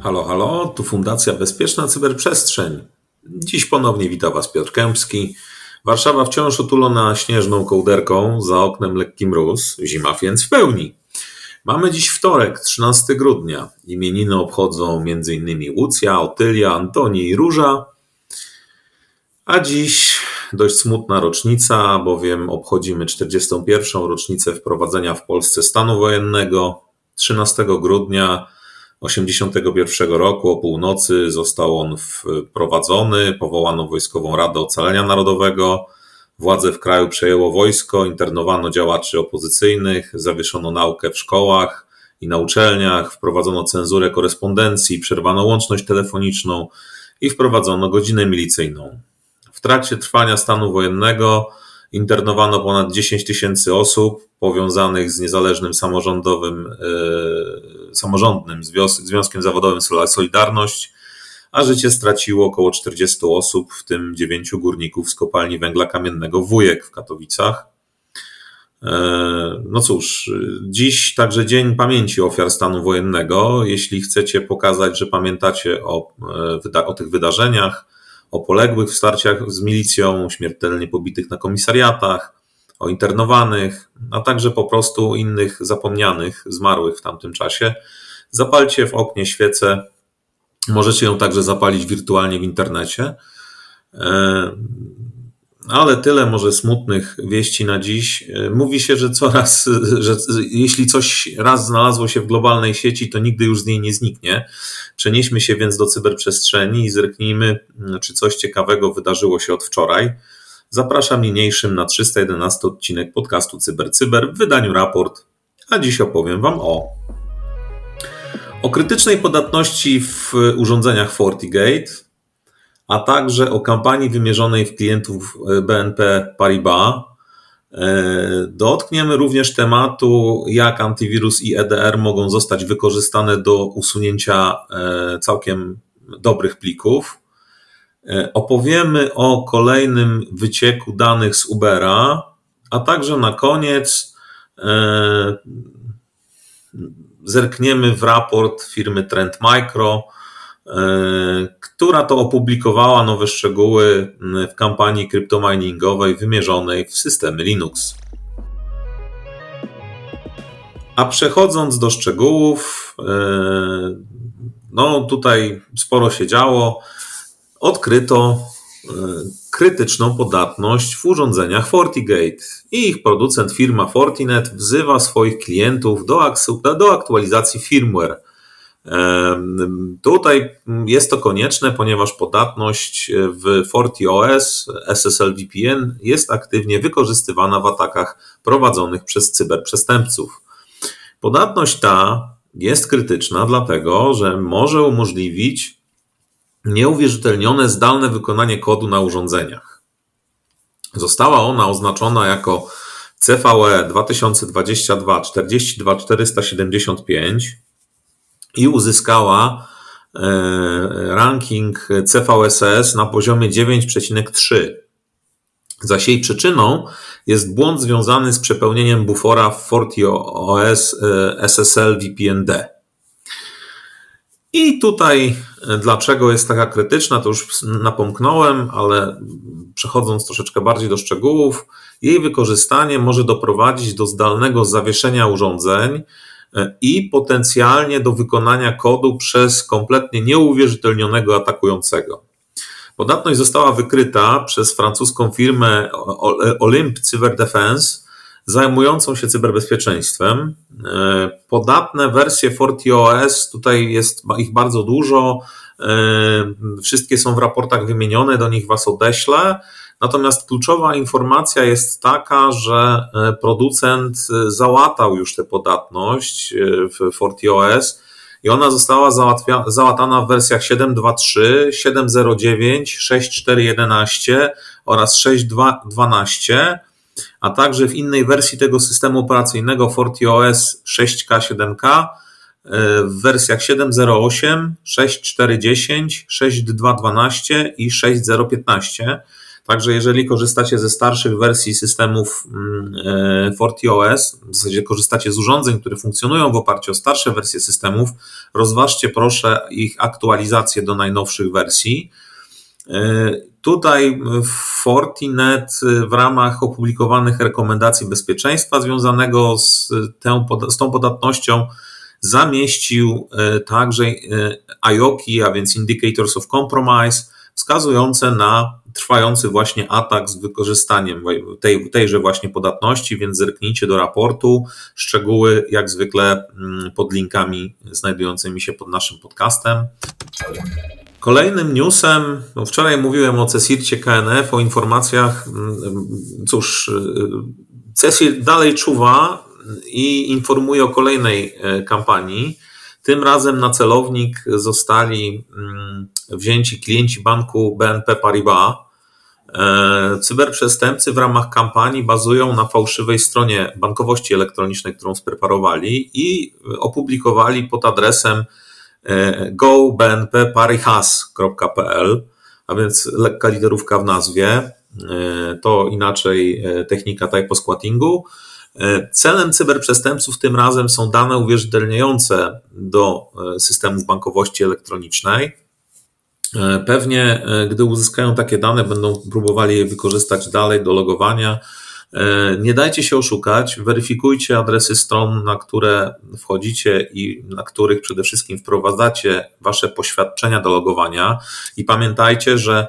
Halo, halo, tu Fundacja Bezpieczna Cyberprzestrzeń. Dziś ponownie wita Was Piotr Kępski. Warszawa wciąż otulona śnieżną kołderką, za oknem lekki mróz, zima więc w pełni. Mamy dziś wtorek, 13 grudnia. Imieniny obchodzą m.in. Łucja, Otylia, Antoni i Róża. A dziś dość smutna rocznica, bowiem obchodzimy 41. rocznicę wprowadzenia w Polsce stanu wojennego. 13 grudnia 1981 roku o północy został on wprowadzony, powołano Wojskową Radę Ocalenia Narodowego, Władzę w kraju przejęło wojsko, internowano działaczy opozycyjnych, zawieszono naukę w szkołach i na uczelniach, wprowadzono cenzurę korespondencji, przerwano łączność telefoniczną i wprowadzono godzinę milicyjną. W trakcie trwania stanu wojennego internowano ponad 10 tysięcy osób powiązanych z niezależnym samorządowym, yy, samorządnym Związkiem Zawodowym Solidarność, a życie straciło około 40 osób, w tym 9 górników z kopalni węgla kamiennego Wujek w Katowicach. E, no cóż, dziś także Dzień Pamięci Ofiar Stanu Wojennego. Jeśli chcecie pokazać, że pamiętacie o, e, o tych wydarzeniach, o poległych w starciach z milicją, śmiertelnie pobitych na komisariatach, o internowanych, a także po prostu innych zapomnianych, zmarłych w tamtym czasie, zapalcie w oknie świecę Możecie ją także zapalić wirtualnie w internecie. E, ale tyle może smutnych wieści na dziś. E, mówi się, że coraz, że jeśli coś raz znalazło się w globalnej sieci, to nigdy już z niej nie zniknie. Przenieśmy się więc do cyberprzestrzeni i zerknijmy, czy coś ciekawego wydarzyło się od wczoraj. Zapraszam niniejszym na 311 odcinek podcastu CyberCyber w wydaniu raport, a dziś opowiem Wam o o krytycznej podatności w urządzeniach FortiGate, a także o kampanii wymierzonej w klientów BNP Paribas. E, dotkniemy również tematu, jak antywirus i EDR mogą zostać wykorzystane do usunięcia e, całkiem dobrych plików. E, opowiemy o kolejnym wycieku danych z Ubera, a także na koniec zerkniemy w raport firmy Trend Micro, e, która to opublikowała nowe szczegóły w kampanii kryptominingowej wymierzonej w systemy Linux. A przechodząc do szczegółów, e, no tutaj sporo się działo. Odkryto e, krytyczną podatność w urządzeniach FortiGate i ich producent firma Fortinet wzywa swoich klientów do, do aktualizacji firmware. Tutaj jest to konieczne, ponieważ podatność w FortiOS SSL VPN jest aktywnie wykorzystywana w atakach prowadzonych przez cyberprzestępców. Podatność ta jest krytyczna, dlatego że może umożliwić nieuwierzytelnione zdalne wykonanie kodu na urządzeniach. Została ona oznaczona jako CVE 2022 42475 i uzyskała e, ranking CVSS na poziomie 9,3. Zaś jej przyczyną jest błąd związany z przepełnieniem bufora w FortiOS e, SSL VPN-D. I tutaj e, dlaczego jest taka krytyczna, to już napomknąłem, ale przechodząc troszeczkę bardziej do szczegółów, jej wykorzystanie może doprowadzić do zdalnego zawieszenia urządzeń e, i potencjalnie do wykonania kodu przez kompletnie nieuwierzytelnionego atakującego. Podatność została wykryta przez francuską firmę Olymp Cyber Defense zajmującą się cyberbezpieczeństwem. E, podatne wersje FortiOS, tutaj jest ich bardzo dużo, e, wszystkie są w raportach wymienione, do nich Was odeślę. Natomiast kluczowa informacja jest taka, że e, producent załatał już tę podatność w FortiOS i ona została załatana w wersjach 7.2.3, 7.0.9, 6.4.11 oraz 6.2.12 a także w innej wersji tego systemu operacyjnego FortiOS 6K, 7K w wersjach 7.08, 6.4.10, 6.2.12 i 6.0.15. Także jeżeli korzystacie ze starszych wersji systemów mm, FortiOS, w zasadzie korzystacie z urządzeń, które funkcjonują w oparciu o starsze wersje systemów, rozważcie proszę ich aktualizację do najnowszych wersji. E, tutaj Fortinet w ramach opublikowanych rekomendacji bezpieczeństwa związanego z, tę, z tą podatnością zamieścił e, także e, IOKI, a więc Indicators of Compromise, wskazujące na trwający właśnie atak z wykorzystaniem tej, tejże właśnie podatności, więc zerknijcie do raportu. Szczegóły jak zwykle mm, pod linkami znajdującymi się pod naszym podcastem. Kolejnym newsem, no wczoraj mówiłem o CESIRcie KNF, o informacjach, mm, cóż, y, CESIR dalej czuwa i informuje o kolejnej e, kampanii. Tym razem na celownik zostali mm, wzięci klienci banku BNP Paribas. E, cyberprzestępcy w ramach kampanii bazują na fałszywej stronie bankowości elektronicznej, którą spreparowali i opublikowali pod adresem gobnpparihas.pl, a więc lekka literówka w nazwie, e, to inaczej technika typosquattingu. Celem cyberprzestępców tym razem są dane uwierzytelniające do systemów bankowości elektronicznej. Pewnie, gdy uzyskają takie dane, będą próbowali je wykorzystać dalej do logowania. Nie dajcie się oszukać, weryfikujcie adresy stron, na które wchodzicie i na których przede wszystkim wprowadzacie wasze poświadczenia do logowania. I pamiętajcie, że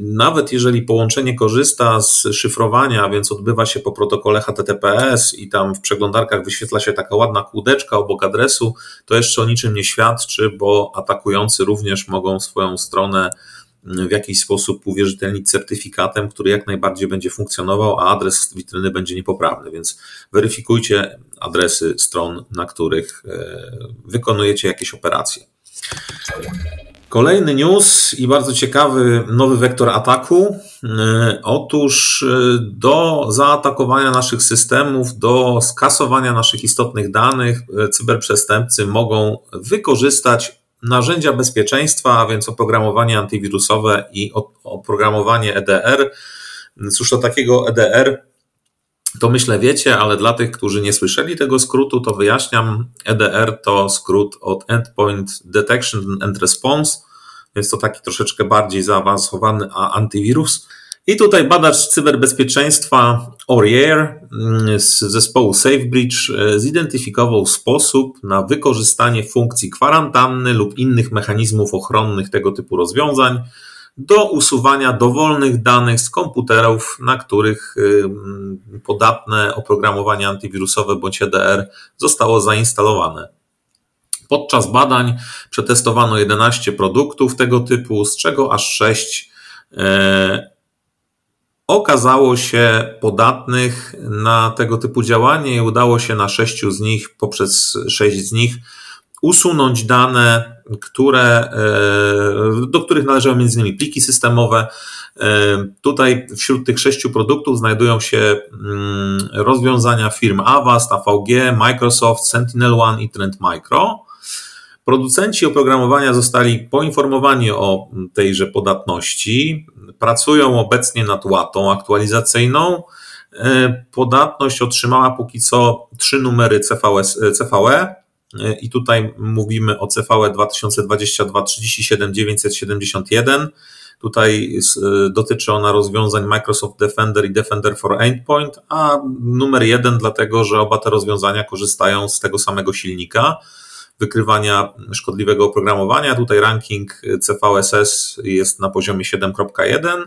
nawet jeżeli połączenie korzysta z szyfrowania, więc odbywa się po protokole HTTPS i tam w przeglądarkach wyświetla się taka ładna kółdeczka obok adresu, to jeszcze o niczym nie świadczy, bo atakujący również mogą swoją stronę w jakiś sposób uwierzytelnić certyfikatem, który jak najbardziej będzie funkcjonował, a adres witryny będzie niepoprawny, więc weryfikujcie adresy stron, na których e, wykonujecie jakieś operacje. Kolejny news i bardzo ciekawy nowy wektor ataku. E, otóż e, do zaatakowania naszych systemów, do skasowania naszych istotnych danych, cyberprzestępcy mogą wykorzystać narzędzia bezpieczeństwa, a więc oprogramowanie antywirusowe i oprogramowanie EDR. Cóż to takiego EDR? To myślę wiecie, ale dla tych, którzy nie słyszeli tego skrótu, to wyjaśniam. EDR to skrót od Endpoint Detection and Response, więc to taki troszeczkę bardziej zaawansowany antywirus. I tutaj badacz cyberbezpieczeństwa Orier mm, z zespołu SafeBridge e, zidentyfikował sposób na wykorzystanie funkcji kwarantanny lub innych mechanizmów ochronnych tego typu rozwiązań do usuwania dowolnych danych z komputerów, na których podatne oprogramowanie antywirusowe bądź EDR zostało zainstalowane. Podczas badań przetestowano 11 produktów tego typu, z czego aż 6 e, okazało się podatnych na tego typu działanie i udało się na 6 z nich, poprzez 6 z nich usunąć dane, które, e, do których należały m.in. pliki systemowe. E, tutaj wśród tych sześciu produktów znajdują się mm, rozwiązania firm Avast, AVG, Microsoft, SentinelOne i Trend Micro. Producenci oprogramowania zostali poinformowani o tejże podatności. Pracują obecnie nad łatą aktualizacyjną. E, podatność otrzymała póki co trzy numery CVS, CVE i tutaj mówimy o CVE 2022 37 971. Tutaj e, dotyczy ona rozwiązań Microsoft Defender i Defender for Endpoint, a numer jeden dlatego, że oba te rozwiązania korzystają z tego samego silnika wykrywania szkodliwego oprogramowania. Tutaj ranking CVSS jest na poziomie 7.1.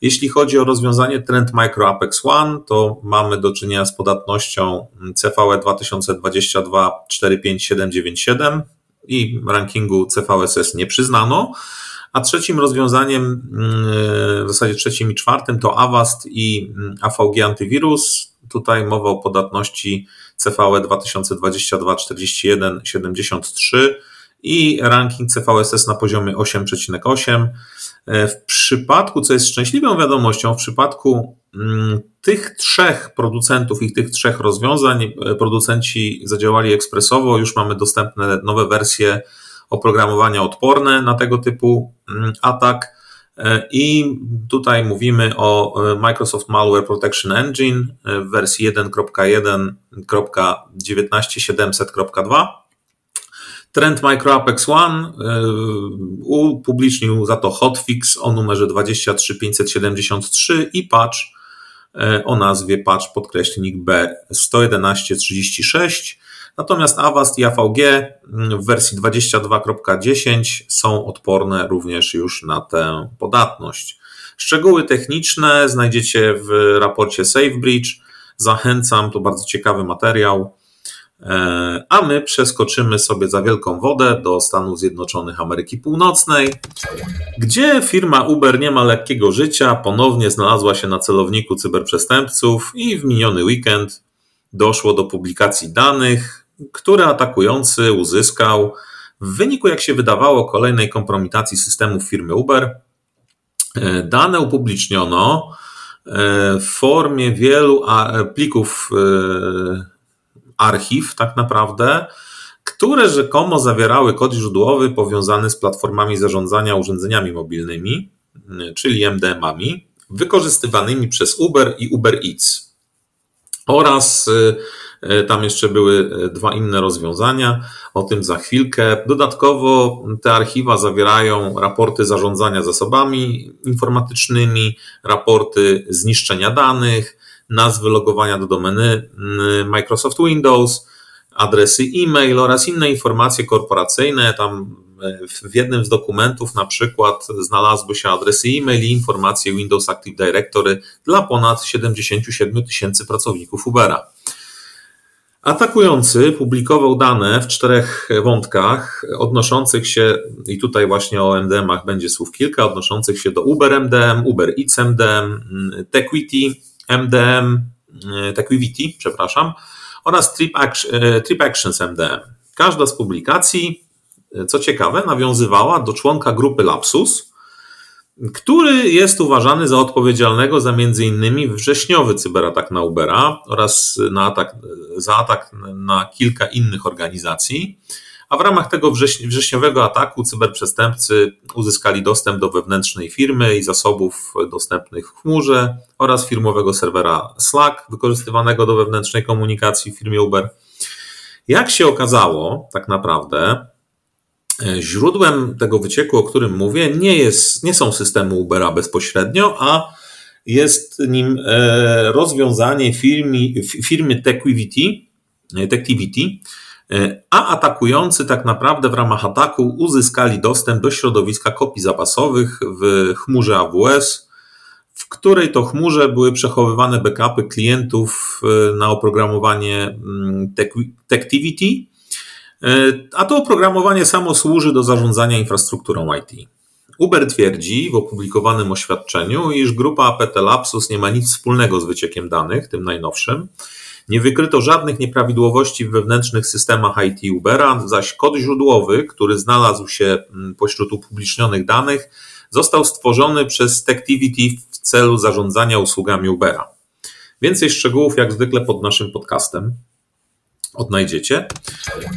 Jeśli chodzi o rozwiązanie Trend Micro Apex One, to mamy do czynienia z podatnością CVE 2022 45797 i rankingu CVSS nie przyznano. A trzecim rozwiązaniem, mm, w zasadzie trzecim i czwartym to Avast i mm, AVG Antywirus. Tutaj mowa o podatności CVE 2022 41 73 i ranking CVSS na poziomie 8,8. W przypadku, co jest szczęśliwą wiadomością, w przypadku mm, tych trzech producentów i tych trzech rozwiązań producenci zadziałali ekspresowo. Już mamy dostępne nowe wersje oprogramowania odporne na tego typu mm, atak. I tutaj mówimy o Microsoft Malware Protection Engine w wersji 1.1.19700.2. Trend Micro Apex One upublicznił za to hotfix o numerze 23573 i patch o nazwie patch podkreślnik B11136. Natomiast Avast i AVG w wersji 22.10 są odporne również już na tę podatność. Szczegóły techniczne znajdziecie w raporcie SafeBridge. Zachęcam, to bardzo ciekawy materiał. E, a my przeskoczymy sobie za wielką wodę do Stanów Zjednoczonych Ameryki Północnej, gdzie firma Uber nie ma lekkiego życia, ponownie znalazła się na celowniku cyberprzestępców i w miniony weekend doszło do publikacji danych, które atakujący uzyskał w wyniku, jak się wydawało, kolejnej kompromitacji systemów firmy Uber. E, dane upubliczniono e, w formie wielu plików archiw, tak naprawdę, które rzekomo zawierały kod źródłowy powiązany z platformami zarządzania urządzeniami mobilnymi, czyli MDM-ami, wykorzystywanymi przez Uber i Uber Eats. Oraz y, y, tam jeszcze były y, dwa inne rozwiązania, o tym za chwilkę. Dodatkowo te archiwa zawierają raporty zarządzania zasobami informatycznymi, raporty zniszczenia danych, nazwy logowania do domeny Microsoft Windows, adresy e-mail oraz inne informacje korporacyjne. Tam w jednym z dokumentów na przykład znalazły się adresy e-mail i informacje Windows Active Directory dla ponad 77 tysięcy pracowników Ubera. Atakujący publikował dane w czterech wątkach odnoszących się, i tutaj właśnie o MDM-ach będzie słów kilka, odnoszących się do Uber MDM, Uber Eats MDM, Tequity, MDM, Techivity, przepraszam, oraz Trip, e, Trip Actions MDM. Każda z publikacji, co ciekawe, nawiązywała do członka grupy Lapsus, który jest uważany za odpowiedzialnego za m.in. wrześniowy cyberatak na Ubera oraz na atak, za atak na kilka innych organizacji. A w ramach tego wrześniowego ataku cyberprzestępcy uzyskali dostęp do wewnętrznej firmy i zasobów dostępnych w chmurze oraz firmowego serwera Slack wykorzystywanego do wewnętrznej komunikacji w firmie Uber. Jak się okazało, tak naprawdę, źródłem tego wycieku, o którym mówię, nie, jest, nie są systemy Ubera bezpośrednio, a jest nim e, rozwiązanie firmy, firmy Techivity, Techivity E, a atakujący tak naprawdę w ramach ataku uzyskali dostęp do środowiska kopii zapasowych w chmurze AWS, w której to chmurze były przechowywane backupy klientów e, na oprogramowanie mm, Techtivity, e, a to oprogramowanie samo służy do zarządzania infrastrukturą IT. Uber twierdzi w opublikowanym oświadczeniu, iż grupa APT Lapsus nie ma nic wspólnego z wyciekiem danych, tym najnowszym, nie wykryto żadnych nieprawidłowości w wewnętrznych systemach IT Ubera, zaś kod źródłowy, który znalazł się mm, pośród upublicznionych danych, został stworzony przez Tectivity w celu zarządzania usługami Ubera. Więcej szczegółów, jak zwykle, pod naszym podcastem odnajdziecie.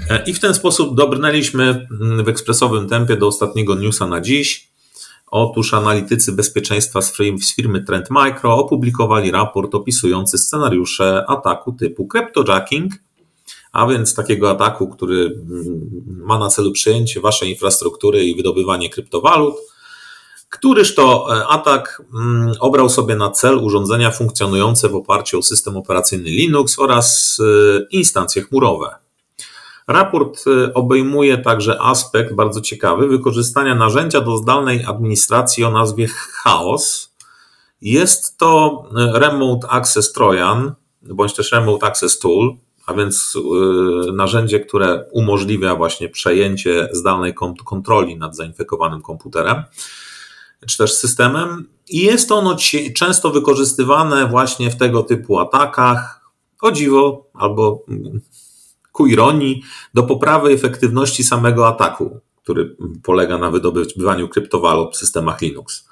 E, I w ten sposób dobrnęliśmy mm, w ekspresowym tempie do ostatniego newsa na dziś. Otóż analitycy bezpieczeństwa z firmy Trend Micro opublikowali raport opisujący scenariusze ataku typu cryptojacking, a więc takiego ataku, który mm, ma na celu przejęcie waszej infrastruktury i wydobywanie kryptowalut, któryż to e, atak mm, obrał sobie na cel urządzenia funkcjonujące w oparciu o system operacyjny Linux oraz e, instancje chmurowe. Raport y, obejmuje także aspekt bardzo ciekawy wykorzystania narzędzia do zdalnej administracji o nazwie Chaos. Jest to Remote Access Trojan, bądź też Remote Access Tool, a więc narzędzie, które umożliwia właśnie przejęcie zdalnej kontroli nad zainfekowanym komputerem czy też systemem. I jest ono często wykorzystywane właśnie w tego typu atakach. O dziwo, albo ku ironii, do poprawy efektywności samego ataku, który polega na wydobywaniu kryptowalut w systemach Linux.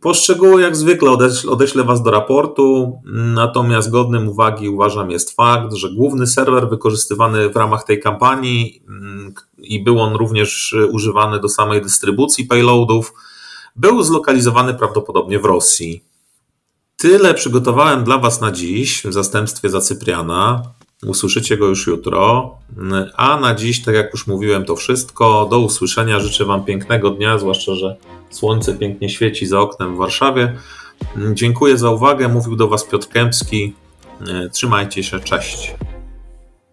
Po szczegóły, jak zwykle, odeślę, odeślę Was do raportu, natomiast godnym uwagi uważam jest fakt, że główny serwer wykorzystywany w ramach tej kampanii mm, i był on również używany do samej dystrybucji payloadów, był zlokalizowany prawdopodobnie w Rosji. Tyle przygotowałem dla Was na dziś w zastępstwie za Cypriana. Usłyszycie go już jutro. A na dziś, tak jak już mówiłem, to wszystko. Do usłyszenia. Życzę Wam pięknego dnia, zwłaszcza, że słońce pięknie świeci za oknem w Warszawie. Dziękuję za uwagę. Mówił do Was Piotr Kępski. Trzymajcie się. Cześć.